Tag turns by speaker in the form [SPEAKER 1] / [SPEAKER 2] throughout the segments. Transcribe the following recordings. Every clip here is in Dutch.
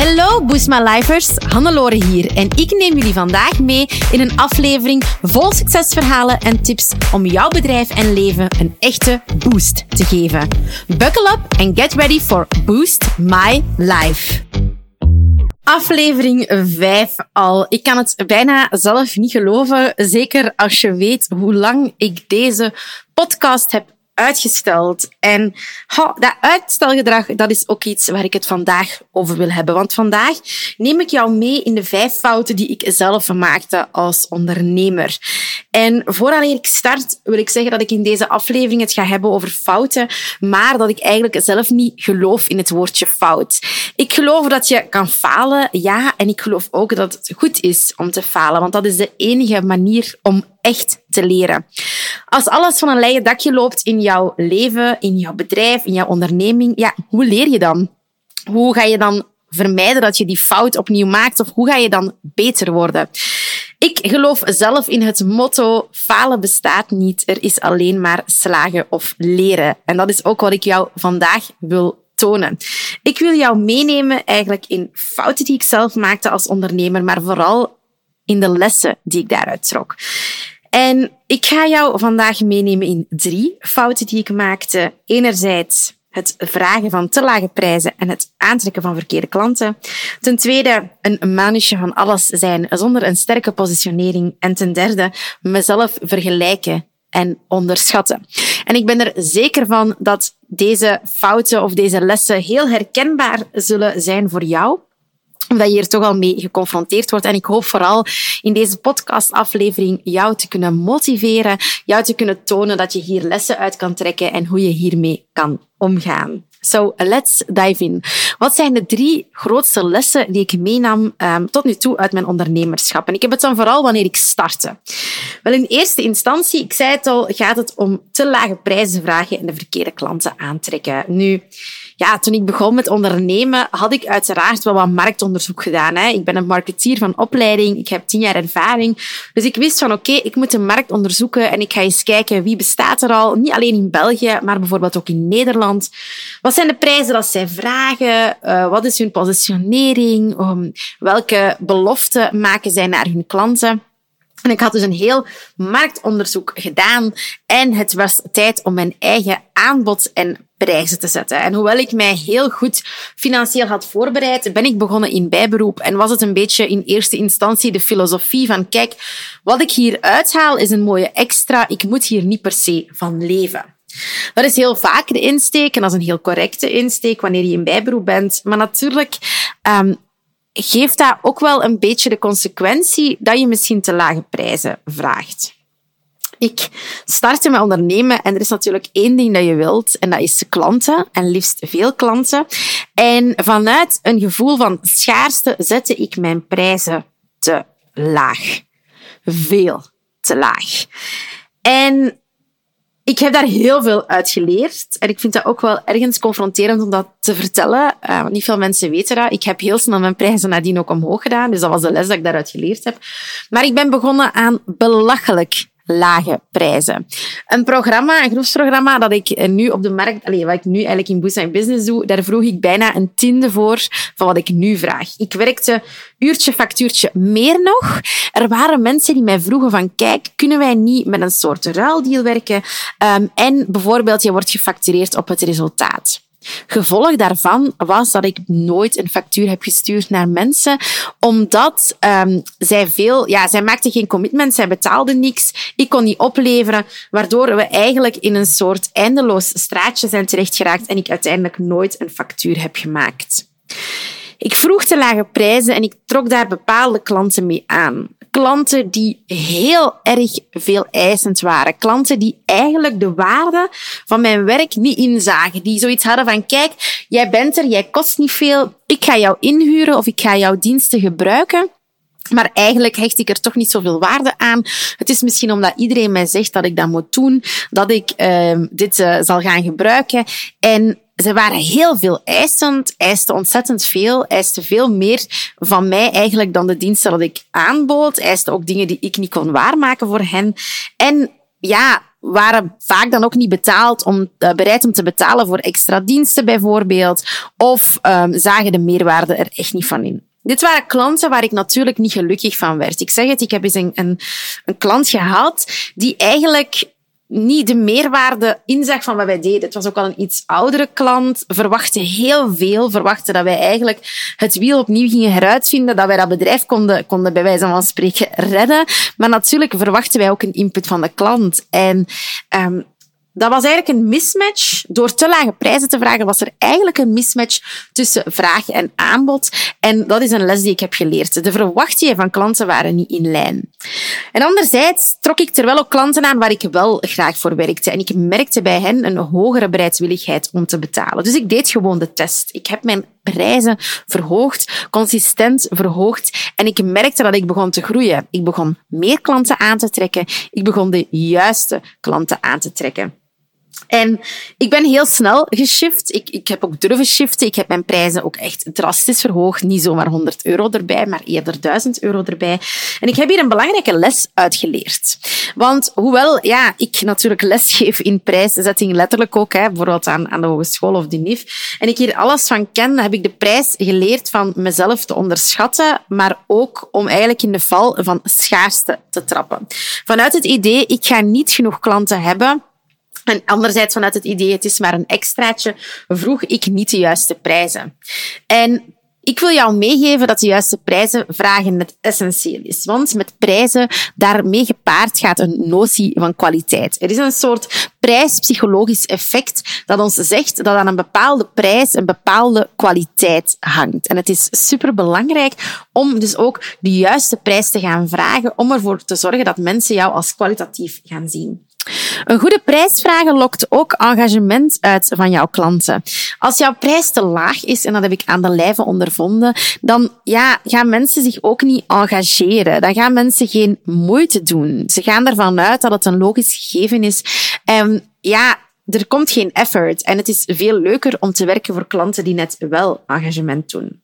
[SPEAKER 1] Hallo Boost My Lifers, Hannelore hier en ik neem jullie vandaag mee in een aflevering vol succesverhalen en tips om jouw bedrijf en leven een echte boost te geven. Buckle up and get ready for Boost My Life. Aflevering 5 al. Ik kan het bijna zelf niet geloven, zeker als je weet hoe lang ik deze podcast heb uitgesteld. En dat uitstelgedrag, dat is ook iets waar ik het vandaag over wil hebben. Want vandaag neem ik jou mee in de vijf fouten die ik zelf maakte als ondernemer. En voordat ik start, wil ik zeggen dat ik in deze aflevering het ga hebben over fouten, maar dat ik eigenlijk zelf niet geloof in het woordje fout. Ik geloof dat je kan falen, ja, en ik geloof ook dat het goed is om te falen, want dat is de enige manier om echt te leren. Als alles van een leien dakje loopt in jouw leven, in jouw bedrijf, in jouw onderneming, ja, hoe leer je dan? Hoe ga je dan vermijden dat je die fout opnieuw maakt? Of hoe ga je dan beter worden? Ik geloof zelf in het motto: falen bestaat niet, er is alleen maar slagen of leren. En dat is ook wat ik jou vandaag wil tonen. Ik wil jou meenemen eigenlijk in fouten die ik zelf maakte als ondernemer, maar vooral in de lessen die ik daaruit trok. En ik ga jou vandaag meenemen in drie fouten die ik maakte. Enerzijds het vragen van te lage prijzen en het aantrekken van verkeerde klanten. Ten tweede, een manusje van alles zijn zonder een sterke positionering. En ten derde, mezelf vergelijken en onderschatten. En ik ben er zeker van dat deze fouten of deze lessen heel herkenbaar zullen zijn voor jou omdat je hier toch al mee geconfronteerd wordt. En ik hoop vooral in deze podcastaflevering jou te kunnen motiveren, jou te kunnen tonen dat je hier lessen uit kan trekken en hoe je hiermee kan omgaan. So, let's dive in. Wat zijn de drie grootste lessen die ik meenam um, tot nu toe uit mijn ondernemerschap? En ik heb het dan vooral wanneer ik startte. Wel, in eerste instantie, ik zei het al, gaat het om te lage prijzen vragen en de verkeerde klanten aantrekken. Nu, ja, toen ik begon met ondernemen, had ik uiteraard wel wat marktonderzoek gedaan. Hè. Ik ben een marketeer van opleiding, ik heb tien jaar ervaring. Dus ik wist van oké, ik moet de markt onderzoeken en ik ga eens kijken wie bestaat er al. Niet alleen in België, maar bijvoorbeeld ook in Nederland. Wat zijn de prijzen dat zij vragen? Uh, wat is hun positionering? Um, welke beloften maken zij naar hun klanten? En ik had dus een heel marktonderzoek gedaan en het was tijd om mijn eigen aanbod en prijzen te zetten. En hoewel ik mij heel goed financieel had voorbereid, ben ik begonnen in bijberoep en was het een beetje in eerste instantie de filosofie van kijk, wat ik hier uithaal is een mooie extra, ik moet hier niet per se van leven. Dat is heel vaak de insteek en dat is een heel correcte insteek wanneer je in bijberoep bent. Maar natuurlijk um, geeft dat ook wel een beetje de consequentie dat je misschien te lage prijzen vraagt. Ik startte met ondernemen en er is natuurlijk één ding dat je wilt en dat is klanten en liefst veel klanten. En vanuit een gevoel van schaarste zette ik mijn prijzen te laag. Veel te laag. En ik heb daar heel veel uit geleerd. En ik vind dat ook wel ergens confronterend om dat te vertellen. Uh, want niet veel mensen weten dat. Ik heb heel snel mijn prijzen nadien ook omhoog gedaan. Dus dat was de les dat ik daaruit geleerd heb. Maar ik ben begonnen aan belachelijk lage prijzen. Een programma, een groepsprogramma dat ik nu op de markt, allez, wat ik nu eigenlijk in Boost Business doe, daar vroeg ik bijna een tiende voor van wat ik nu vraag. Ik werkte uurtje, factuurtje meer nog. Er waren mensen die mij vroegen van, kijk, kunnen wij niet met een soort ruildeal werken? Um, en bijvoorbeeld, je wordt gefactureerd op het resultaat. Gevolg daarvan was dat ik nooit een factuur heb gestuurd naar mensen, omdat um, zij veel, ja, zij maakten geen commitment, zij betaalden niks, ik kon niet opleveren, waardoor we eigenlijk in een soort eindeloos straatje zijn terechtgeraakt en ik uiteindelijk nooit een factuur heb gemaakt. Ik vroeg te lage prijzen en ik trok daar bepaalde klanten mee aan klanten die heel erg veel eisend waren. Klanten die eigenlijk de waarde van mijn werk niet inzagen. Die zoiets hadden van, kijk, jij bent er, jij kost niet veel, ik ga jou inhuren of ik ga jouw diensten gebruiken. Maar eigenlijk hecht ik er toch niet zoveel waarde aan. Het is misschien omdat iedereen mij zegt dat ik dat moet doen, dat ik uh, dit uh, zal gaan gebruiken. En ze waren heel veel eisend, eisten ontzettend veel, eisten veel meer van mij eigenlijk dan de diensten dat ik aanbood, eisten ook dingen die ik niet kon waarmaken voor hen. En ja, waren vaak dan ook niet betaald om, uh, bereid om te betalen voor extra diensten bijvoorbeeld, of um, zagen de meerwaarde er echt niet van in. Dit waren klanten waar ik natuurlijk niet gelukkig van werd. Ik zeg het, ik heb eens een, een, een klant gehad die eigenlijk niet de meerwaarde inzag van wat wij deden. Het was ook al een iets oudere klant, verwachtte heel veel, verwachtte dat wij eigenlijk het wiel opnieuw gingen heruitvinden, dat wij dat bedrijf konden, konden bij wijze van spreken redden. Maar natuurlijk verwachten wij ook een input van de klant. En um, dat was eigenlijk een mismatch. Door te lage prijzen te vragen, was er eigenlijk een mismatch tussen vraag en aanbod. En dat is een les die ik heb geleerd. De verwachtingen van klanten waren niet in lijn. En anderzijds trok ik er wel ook klanten aan waar ik wel graag voor werkte. En ik merkte bij hen een hogere bereidwilligheid om te betalen. Dus ik deed gewoon de test. Ik heb mijn prijzen verhoogd, consistent verhoogd. En ik merkte dat ik begon te groeien. Ik begon meer klanten aan te trekken. Ik begon de juiste klanten aan te trekken. En ik ben heel snel geshift. Ik, ik heb ook durven shiften. Ik heb mijn prijzen ook echt drastisch verhoogd. Niet zomaar 100 euro erbij, maar eerder 1000 euro erbij. En ik heb hier een belangrijke les uitgeleerd. Want hoewel ja, ik natuurlijk lesgeef in prijszetting, letterlijk ook, hè, bijvoorbeeld aan, aan de hogeschool of de NIF, en ik hier alles van ken, heb ik de prijs geleerd van mezelf te onderschatten, maar ook om eigenlijk in de val van schaarste te trappen. Vanuit het idee, ik ga niet genoeg klanten hebben, en anderzijds vanuit het idee, het is maar een extraatje, vroeg ik niet de juiste prijzen. En ik wil jou meegeven dat de juiste prijzen vragen het essentieel is. Want met prijzen, daarmee gepaard gaat een notie van kwaliteit. Er is een soort prijspsychologisch effect dat ons zegt dat aan een bepaalde prijs een bepaalde kwaliteit hangt. En het is superbelangrijk om dus ook de juiste prijs te gaan vragen om ervoor te zorgen dat mensen jou als kwalitatief gaan zien. Een goede prijsvraag lokt ook engagement uit van jouw klanten. Als jouw prijs te laag is, en dat heb ik aan de lijve ondervonden, dan ja, gaan mensen zich ook niet engageren. Dan gaan mensen geen moeite doen. Ze gaan ervan uit dat het een logisch gegeven is. En ja, er komt geen effort. En het is veel leuker om te werken voor klanten die net wel engagement doen.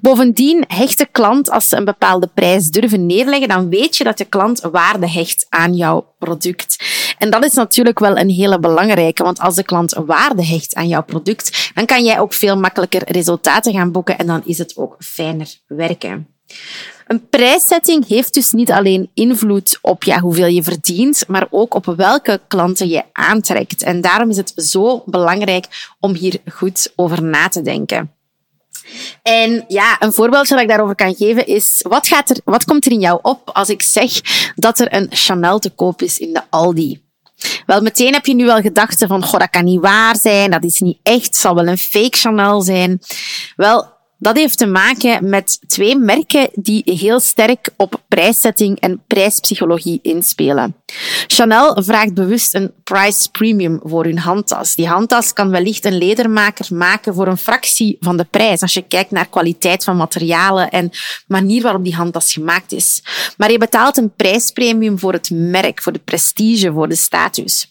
[SPEAKER 1] Bovendien hecht de klant, als ze een bepaalde prijs durven neerleggen, dan weet je dat de klant waarde hecht aan jouw product. En dat is natuurlijk wel een hele belangrijke, want als de klant waarde hecht aan jouw product, dan kan jij ook veel makkelijker resultaten gaan boeken en dan is het ook fijner werken. Een prijszetting heeft dus niet alleen invloed op ja, hoeveel je verdient, maar ook op welke klanten je aantrekt. En daarom is het zo belangrijk om hier goed over na te denken. En ja, een voorbeeldje dat ik daarover kan geven is, wat, gaat er, wat komt er in jou op als ik zeg dat er een Chanel te koop is in de Aldi? Wel, meteen heb je nu wel gedachten van, goh, dat kan niet waar zijn, dat is niet echt, het zal wel een fake Chanel zijn. Wel, dat heeft te maken met twee merken die heel sterk op prijszetting en prijspsychologie inspelen. Chanel vraagt bewust een price premium voor hun handtas. Die handtas kan wellicht een ledermaker maken voor een fractie van de prijs als je kijkt naar kwaliteit van materialen en manier waarop die handtas gemaakt is. Maar je betaalt een prijspremium voor het merk, voor de prestige, voor de status.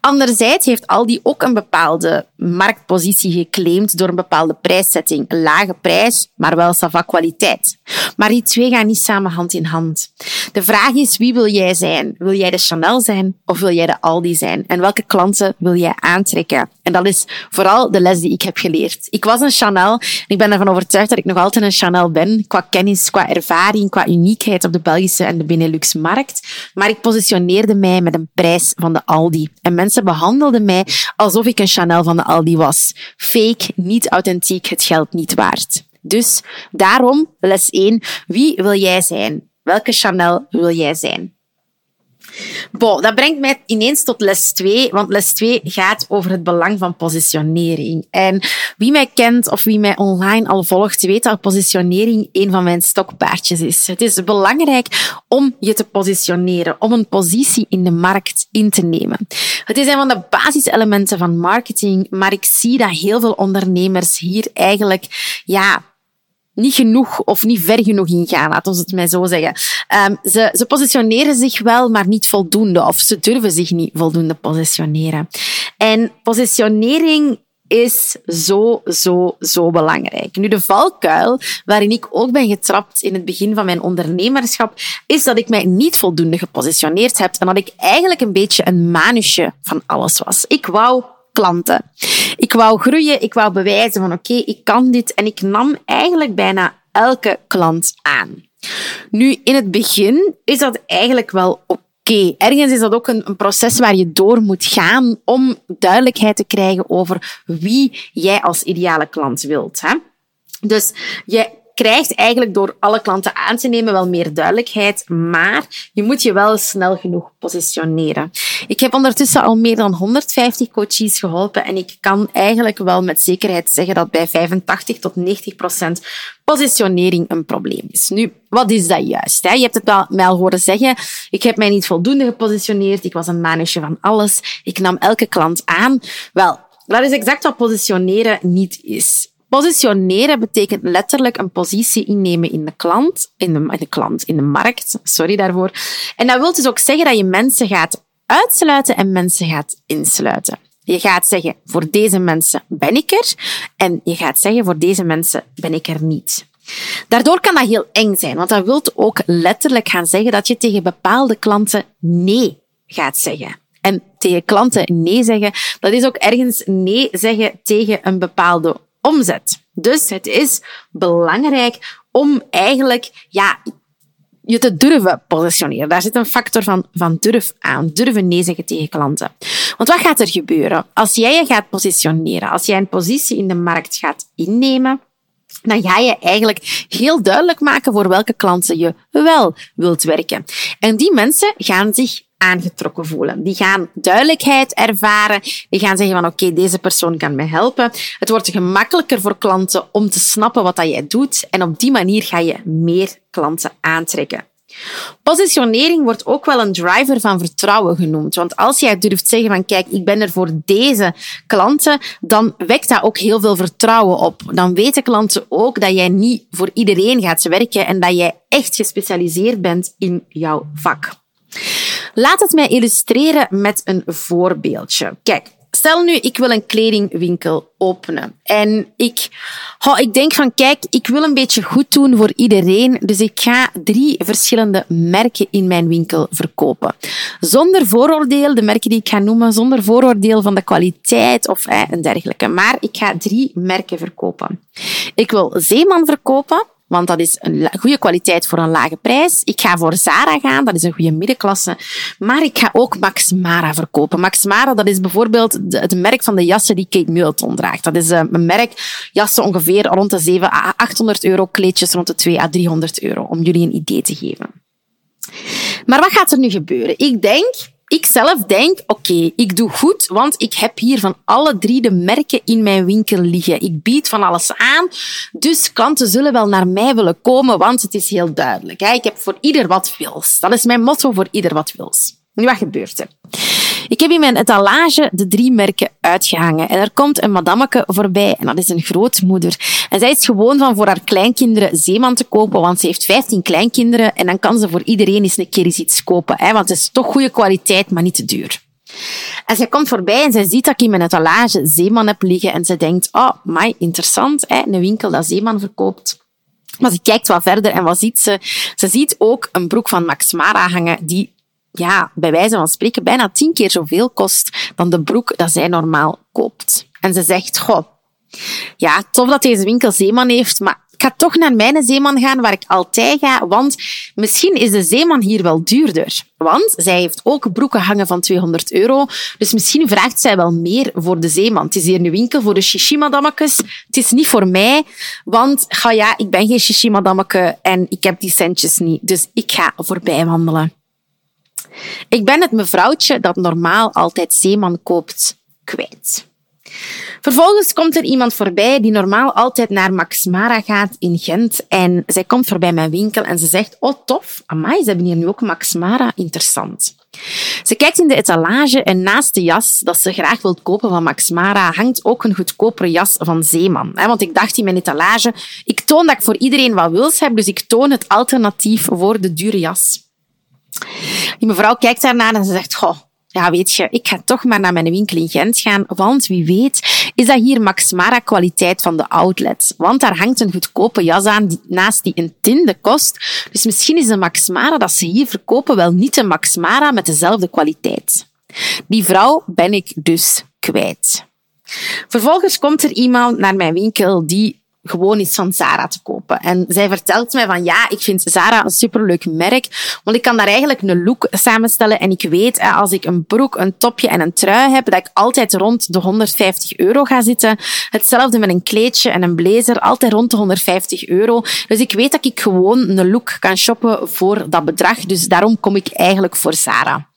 [SPEAKER 1] Anderzijds heeft Aldi ook een bepaalde marktpositie geclaimd door een bepaalde prijszetting. Een lage prijs, maar wel sava kwaliteit. Maar die twee gaan niet samen hand in hand. De vraag is, wie wil jij zijn? Wil jij de Chanel zijn of wil jij de Aldi zijn? En welke klanten wil jij aantrekken? En dat is vooral de les die ik heb geleerd. Ik was een Chanel en ik ben ervan overtuigd dat ik nog altijd een Chanel ben. Qua kennis, qua ervaring, qua uniekheid op de Belgische en de Benelux-markt. Maar ik positioneerde mij met een prijs van de Aldi. En mensen behandelden mij alsof ik een Chanel van de Aldi was. Fake, niet authentiek, het geld niet waard. Dus daarom, les 1, wie wil jij zijn? Welke Chanel wil jij zijn? Bon, dat brengt mij ineens tot les 2, want les 2 gaat over het belang van positionering. En wie mij kent of wie mij online al volgt, weet dat positionering een van mijn stokpaardjes is. Het is belangrijk om je te positioneren, om een positie in de markt in te nemen. Het is een van de basiselementen van marketing, maar ik zie dat heel veel ondernemers hier eigenlijk ja, niet genoeg of niet ver genoeg ingaan, laten we het mij zo zeggen. Um, ze, ze positioneren zich wel, maar niet voldoende, of ze durven zich niet voldoende positioneren. En positionering is zo, zo, zo belangrijk. Nu, de valkuil waarin ik ook ben getrapt in het begin van mijn ondernemerschap, is dat ik mij niet voldoende gepositioneerd heb en dat ik eigenlijk een beetje een manusje van alles was. Ik wou klanten. Ik wou groeien, ik wou bewijzen van oké, ik kan dit en ik nam eigenlijk bijna elke klant aan. Nu, in het begin is dat eigenlijk wel oké. Ergens is dat ook een, een, proces waar je door moet gaan om duidelijkheid te krijgen over wie jij als ideale klant wilt. Hè? Dus je krijgt eigenlijk door alle klanten aan te nemen wel meer duidelijkheid, maar je moet je wel snel genoeg positioneren. Ik heb ondertussen al meer dan 150 coaches geholpen en ik kan eigenlijk wel met zekerheid zeggen dat bij 85 tot 90 procent positionering een probleem is. Nu, wat is dat juist? Hè? Je hebt het wel mij al horen zeggen. Ik heb mij niet voldoende gepositioneerd. Ik was een manager van alles. Ik nam elke klant aan. Wel, dat is exact wat positioneren niet is. Positioneren betekent letterlijk een positie innemen in de klant, in de, in de klant, in de markt. Sorry daarvoor. En dat wil dus ook zeggen dat je mensen gaat uitsluiten en mensen gaat insluiten. Je gaat zeggen, voor deze mensen ben ik er. En je gaat zeggen, voor deze mensen ben ik er niet. Daardoor kan dat heel eng zijn, want dat wil ook letterlijk gaan zeggen dat je tegen bepaalde klanten nee gaat zeggen. En tegen klanten nee zeggen, dat is ook ergens nee zeggen tegen een bepaalde omzet. Dus het is belangrijk om eigenlijk ja, je te durven positioneren. Daar zit een factor van, van durf aan. Durven nee zeggen tegen klanten. Want wat gaat er gebeuren? Als jij je gaat positioneren, als jij een positie in de markt gaat innemen, dan ga je eigenlijk heel duidelijk maken voor welke klanten je wel wilt werken. En die mensen gaan zich aangetrokken voelen. Die gaan duidelijkheid ervaren. Die gaan zeggen van oké, deze persoon kan me helpen. Het wordt gemakkelijker voor klanten om te snappen wat dat jij doet. En op die manier ga je meer klanten aantrekken. Positionering wordt ook wel een driver van vertrouwen genoemd. Want als jij durft zeggen van kijk, ik ben er voor deze klanten, dan wekt dat ook heel veel vertrouwen op. Dan weten klanten ook dat jij niet voor iedereen gaat werken en dat jij echt gespecialiseerd bent in jouw vak. Laat het mij illustreren met een voorbeeldje. Kijk, stel nu, ik wil een kledingwinkel openen. En ik, oh, ik denk van, kijk, ik wil een beetje goed doen voor iedereen. Dus ik ga drie verschillende merken in mijn winkel verkopen. Zonder vooroordeel, de merken die ik ga noemen, zonder vooroordeel van de kwaliteit of eh, en dergelijke. Maar ik ga drie merken verkopen. Ik wil Zeeman verkopen. Want dat is een goede kwaliteit voor een lage prijs. Ik ga voor Zara gaan, dat is een goede middenklasse. Maar ik ga ook Max Mara verkopen. Max Mara, dat is bijvoorbeeld het merk van de jassen die Kate Middleton draagt. Dat is eh, een merk, jassen ongeveer rond de 7 à 800 euro, kleedjes rond de 2 à 300 euro, om jullie een idee te geven. Maar wat gaat er nu gebeuren? Ik denk ik zelf denk, oké, ik doe goed, want ik heb hier van alle drie de merken in mijn winkel liggen. Ik bied van alles aan, dus klanten zullen wel naar mij willen komen, want het is heel duidelijk. Ik heb voor ieder wat wils. Dat is mijn motto voor ieder wat wils. Nu, wat gebeurt er? Ik heb in mijn etalage de drie merken uitgehangen. En er komt een madammeke voorbij, en dat is een grootmoeder. En zij is gewoon van voor haar kleinkinderen zeeman te kopen, want ze heeft 15 kleinkinderen. En dan kan ze voor iedereen eens een keer iets kopen. Hè, want het is toch goede kwaliteit, maar niet te duur. En zij komt voorbij en zij ziet dat ik in mijn etalage zeeman heb liggen. En ze denkt, oh, my, interessant, hè, een winkel dat zeeman verkoopt. Maar ze kijkt wat verder en wat ziet ze? Ze ziet ook een broek van Max Mara hangen die ja, bij wijze van spreken bijna tien keer zoveel kost dan de broek dat zij normaal koopt. En ze zegt, goh, ja, tof dat deze winkel Zeeman heeft, maar ik ga toch naar mijn Zeeman gaan waar ik altijd ga, want misschien is de Zeeman hier wel duurder. Want zij heeft ook broeken hangen van 200 euro, dus misschien vraagt zij wel meer voor de Zeeman. Het is hier een winkel voor de shishi-madammekes. Het is niet voor mij, want ga ja, ik ben geen shishi-madammeke en ik heb die centjes niet, dus ik ga voorbij wandelen. Ik ben het mevrouwtje dat normaal altijd zeeman koopt kwijt. Vervolgens komt er iemand voorbij die normaal altijd naar Max Mara gaat in Gent. En zij komt voorbij mijn winkel en ze zegt, oh tof, amai, ze hebben hier nu ook Max Mara, interessant. Ze kijkt in de etalage en naast de jas dat ze graag wilt kopen van Max Mara hangt ook een goedkopere jas van Zeeman. Want ik dacht in mijn etalage, ik toon dat ik voor iedereen wat wils heb, dus ik toon het alternatief voor de dure jas. Die mevrouw kijkt daarnaar en ze zegt, goh, ja, weet je, ik ga toch maar naar mijn winkel in Gent gaan, want wie weet is dat hier Max Mara kwaliteit van de outlet. Want daar hangt een goedkope jas aan die, naast die een tinde kost. Dus misschien is de Max Mara dat ze hier verkopen wel niet de Max Mara met dezelfde kwaliteit. Die vrouw ben ik dus kwijt. Vervolgens komt er iemand naar mijn winkel die gewoon iets van Zara te kopen. En zij vertelt mij van ja, ik vind Zara een superleuk merk, want ik kan daar eigenlijk een look samenstellen en ik weet als ik een broek, een topje en een trui heb, dat ik altijd rond de 150 euro ga zitten. Hetzelfde met een kleedje en een blazer, altijd rond de 150 euro. Dus ik weet dat ik gewoon een look kan shoppen voor dat bedrag, dus daarom kom ik eigenlijk voor Zara.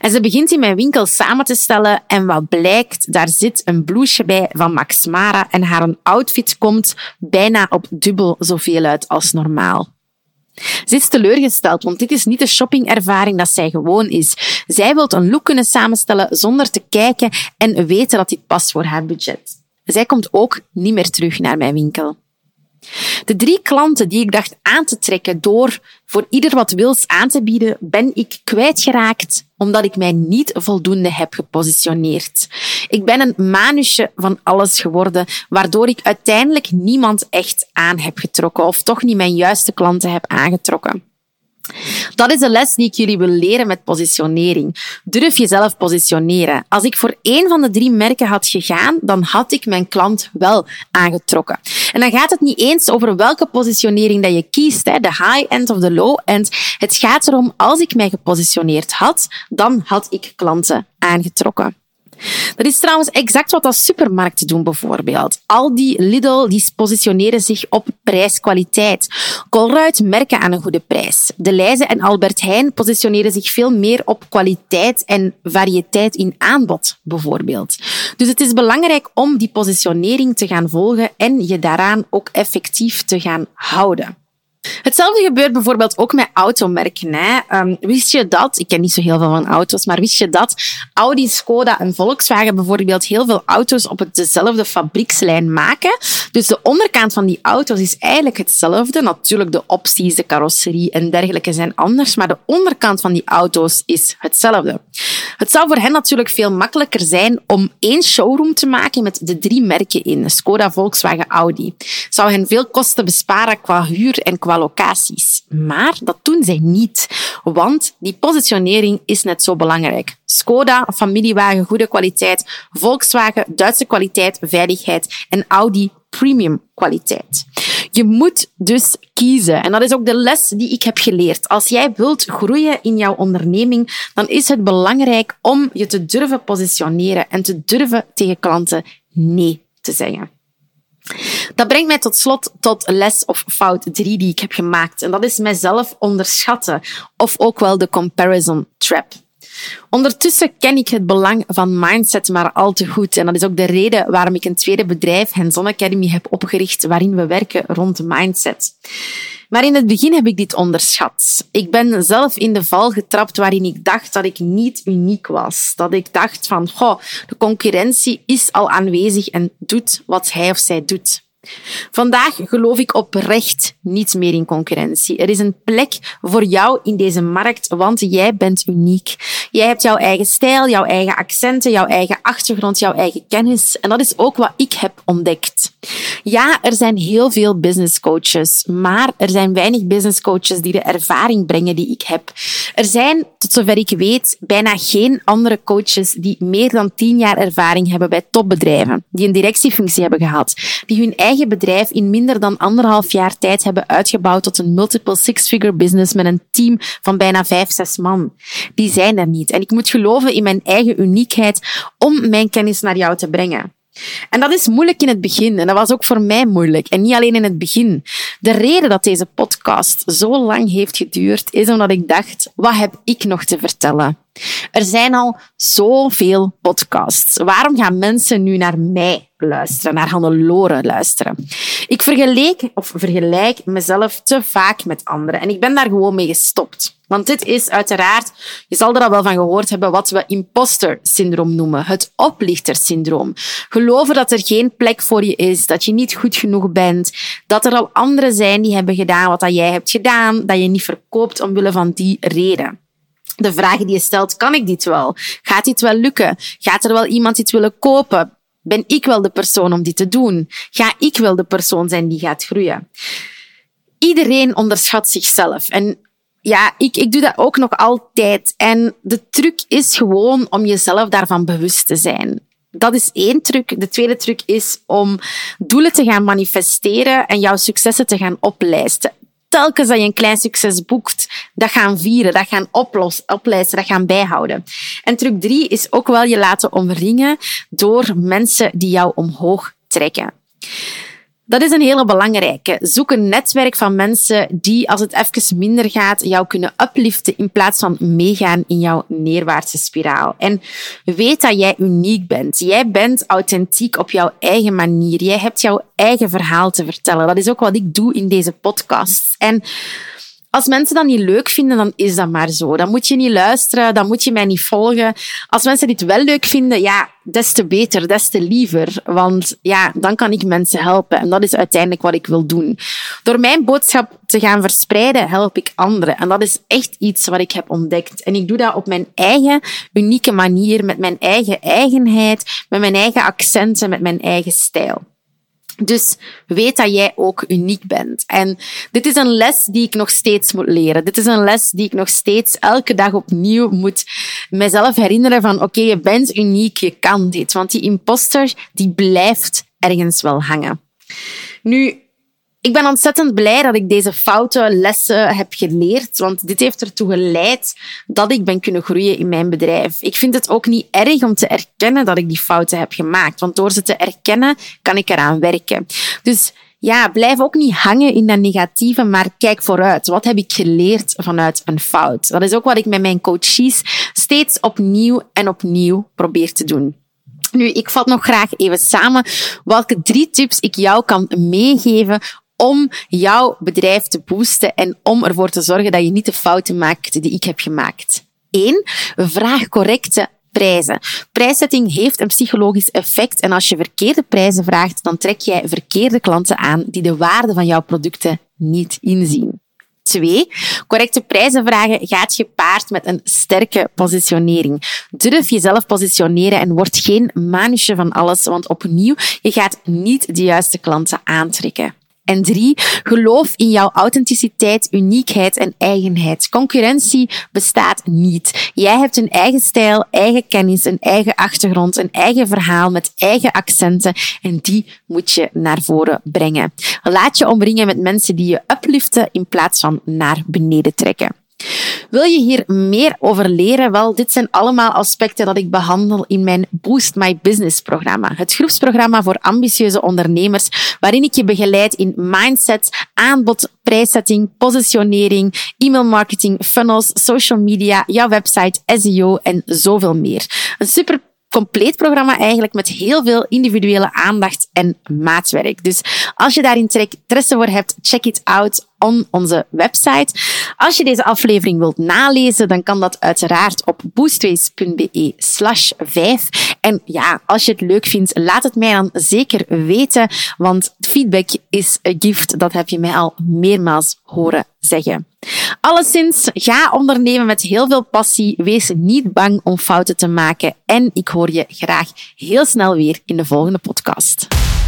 [SPEAKER 1] En ze begint in mijn winkel samen te stellen en wat blijkt, daar zit een blouseje bij van Max Mara en haar outfit komt bijna op dubbel zoveel uit als normaal. Ze is teleurgesteld, want dit is niet de shoppingervaring dat zij gewoon is. Zij wil een look kunnen samenstellen zonder te kijken en weten dat dit past voor haar budget. Zij komt ook niet meer terug naar mijn winkel. De drie klanten die ik dacht aan te trekken door voor ieder wat wils aan te bieden, ben ik kwijtgeraakt omdat ik mij niet voldoende heb gepositioneerd. Ik ben een manusje van alles geworden, waardoor ik uiteindelijk niemand echt aan heb getrokken of toch niet mijn juiste klanten heb aangetrokken. Dat is de les die ik jullie wil leren met positionering. Durf jezelf positioneren. Als ik voor één van de drie merken had gegaan, dan had ik mijn klant wel aangetrokken. En dan gaat het niet eens over welke positionering dat je kiest, de high-end of de low-end. Het gaat erom, als ik mij gepositioneerd had, dan had ik klanten aangetrokken. Dat is trouwens exact wat als supermarkten doen bijvoorbeeld. Aldi, Lidl, die positioneren zich op prijs-kwaliteit. Colruyt merken aan een goede prijs. De Leize en Albert Heijn positioneren zich veel meer op kwaliteit en variëteit in aanbod bijvoorbeeld. Dus het is belangrijk om die positionering te gaan volgen en je daaraan ook effectief te gaan houden. Hetzelfde gebeurt bijvoorbeeld ook met automerken. Hè. Um, wist je dat, ik ken niet zo heel veel van auto's, maar wist je dat Audi, Skoda en Volkswagen bijvoorbeeld heel veel auto's op dezelfde fabriekslijn maken? Dus de onderkant van die auto's is eigenlijk hetzelfde. Natuurlijk, de opties, de carrosserie en dergelijke zijn anders, maar de onderkant van die auto's is hetzelfde. Het zou voor hen natuurlijk veel makkelijker zijn om één showroom te maken met de drie merken in, Skoda, Volkswagen, Audi. Zou hen veel kosten besparen qua huur en qua locaties. Maar dat doen zij niet, want die positionering is net zo belangrijk. Skoda, familiewagen, goede kwaliteit. Volkswagen, Duitse kwaliteit, veiligheid. En Audi, premium kwaliteit. Je moet dus kiezen. En dat is ook de les die ik heb geleerd. Als jij wilt groeien in jouw onderneming, dan is het belangrijk om je te durven positioneren en te durven tegen klanten nee te zeggen. Dat brengt mij tot slot tot les of fout 3 die ik heb gemaakt. En dat is mijzelf onderschatten. Of ook wel de comparison trap. Ondertussen ken ik het belang van mindset maar al te goed. En dat is ook de reden waarom ik een tweede bedrijf, Hands-on Academy, heb opgericht waarin we werken rond mindset. Maar in het begin heb ik dit onderschat. Ik ben zelf in de val getrapt waarin ik dacht dat ik niet uniek was. Dat ik dacht van, goh, de concurrentie is al aanwezig en doet wat hij of zij doet. Vandaag geloof ik oprecht niet meer in concurrentie. Er is een plek voor jou in deze markt, want jij bent uniek. Jij hebt jouw eigen stijl, jouw eigen accenten, jouw eigen achtergrond, jouw eigen kennis. En dat is ook wat ik heb ontdekt. Ja, er zijn heel veel business coaches, maar er zijn weinig business coaches die de ervaring brengen die ik heb. Er zijn, tot zover ik weet, bijna geen andere coaches die meer dan tien jaar ervaring hebben bij topbedrijven, die een directiefunctie hebben gehad, die hun eigen bedrijf in minder dan anderhalf jaar tijd hebben uitgebouwd tot een multiple six-figure business met een team van bijna vijf, zes man. Die zijn er niet. En ik moet geloven in mijn eigen uniekheid om mijn kennis naar jou te brengen. En dat is moeilijk in het begin. En dat was ook voor mij moeilijk. En niet alleen in het begin. De reden dat deze podcast zo lang heeft geduurd, is omdat ik dacht, wat heb ik nog te vertellen? Er zijn al zoveel podcasts. Waarom gaan mensen nu naar mij luisteren, naar Hannelore luisteren? Ik vergeleek of vergelijk mezelf te vaak met anderen en ik ben daar gewoon mee gestopt. Want dit is uiteraard, je zal er al wel van gehoord hebben, wat we imposter syndroom noemen. Het oplichtersyndroom. Geloven dat er geen plek voor je is, dat je niet goed genoeg bent, dat er al anderen zijn die hebben gedaan wat dat jij hebt gedaan, dat je niet verkoopt omwille van die reden. de vragen die je stelt, kan ik dit wel? Gaat dit wel lukken? Gaat er wel iemand dit willen kopen? Ben ik wel de persoon om dit te doen? Ga ik wel de persoon zijn die gaat groeien? Iedereen onderschat zichzelf. En ja, ik, ik doe dat ook nog altijd. En de truc is gewoon om jezelf daarvan bewust te zijn. Dat is één truc. De tweede truc is om doelen te gaan manifesteren en jouw successen te gaan oplijsten telkens dat je een klein succes boekt, dat gaan vieren, dat gaan oplos, oplijsten, dat gaan bijhouden. En truc drie is ook wel je laten omringen door mensen die jou omhoog trekken. Dat is een hele belangrijke. Zoek een netwerk van mensen die, als het even minder gaat, jou kunnen upliften in plaats van meegaan in jouw neerwaartse spiraal. En weet dat jij uniek bent. Jij bent authentiek op jouw eigen manier. Jij hebt jouw eigen verhaal te vertellen. Dat is ook wat ik doe in deze podcast. En als mensen dat niet leuk vinden, dan is dat maar zo. Dan moet je niet luisteren, dan moet je mij niet volgen. Als mensen dit wel leuk vinden, ja, des te beter, des te liever. Want ja, dan kan ik mensen helpen. En dat is uiteindelijk wat ik wil doen. Door mijn boodschap te gaan verspreiden, help ik anderen. En dat is echt iets wat ik heb ontdekt. En ik doe dat op mijn eigen unieke manier, met mijn eigen eigenheid, met mijn eigen accenten, met mijn eigen stijl. Dus weet dat jij ook uniek bent. En dit is een les die ik nog steeds moet leren. Dit is een les die ik nog steeds elke dag opnieuw moet mezelf herinneren van oké, je bent uniek, je kan dit. Want die imposter, die blijft ergens wel hangen. Nu, ik ben ontzettend blij dat ik deze foute lessen heb geleerd, want dit heeft ertoe geleid dat ik ben kunnen groeien in mijn bedrijf. Ik vind het ook niet erg om te erkennen dat ik die fouten heb gemaakt, want door ze te erkennen kan ik eraan werken. Dus ja, blijf ook niet hangen in dat negatieve, maar kijk vooruit. Wat heb ik geleerd vanuit een fout? Dat is ook wat ik met mijn coaches steeds opnieuw en opnieuw probeer te doen. Nu, ik vat nog graag even samen welke drie tips ik jou kan meegeven om jouw bedrijf te boosten en om ervoor te zorgen dat je niet de fouten maakt die ik heb gemaakt. Eén, vraag correcte prijzen. Prijszetting heeft een psychologisch effect en als je verkeerde prijzen vraagt, dan trek jij verkeerde klanten aan die de waarde van jouw producten niet inzien. Twee, correcte prijzen vragen gaat gepaard met een sterke positionering. Durf jezelf positioneren en word geen manusje van alles, want opnieuw, je gaat niet de juiste klanten aantrekken. En drie, geloof in jouw authenticiteit, uniekheid en eigenheid. Concurrentie bestaat niet. Jij hebt een eigen stijl, eigen kennis, een eigen achtergrond, een eigen verhaal met eigen accenten en die moet je naar voren brengen. Laat je omringen met mensen die je upliften in plaats van naar beneden trekken. Wil je hier meer over leren? Wel, dit zijn allemaal aspecten dat ik behandel in mijn Boost My Business programma. Het groepsprogramma voor ambitieuze ondernemers, waarin ik je begeleid in mindset, aanbod, prijszetting, positionering, e-mail marketing, funnels, social media, jouw website, SEO en zoveel meer. Een super compleet programma eigenlijk met heel veel individuele aandacht en maatwerk. Dus als je daar interesse voor hebt, check it out on onze website. Als je deze aflevering wilt nalezen, dan kan dat uiteraard op boostways.be slash 5. En ja, als je het leuk vindt, laat het mij dan zeker weten, want feedback is a gift. Dat heb je mij al meermaals horen zeggen. Alleszins, ga ondernemen met heel veel passie. Wees niet bang om fouten te maken. En ik hoor je graag heel snel weer in de volgende podcast.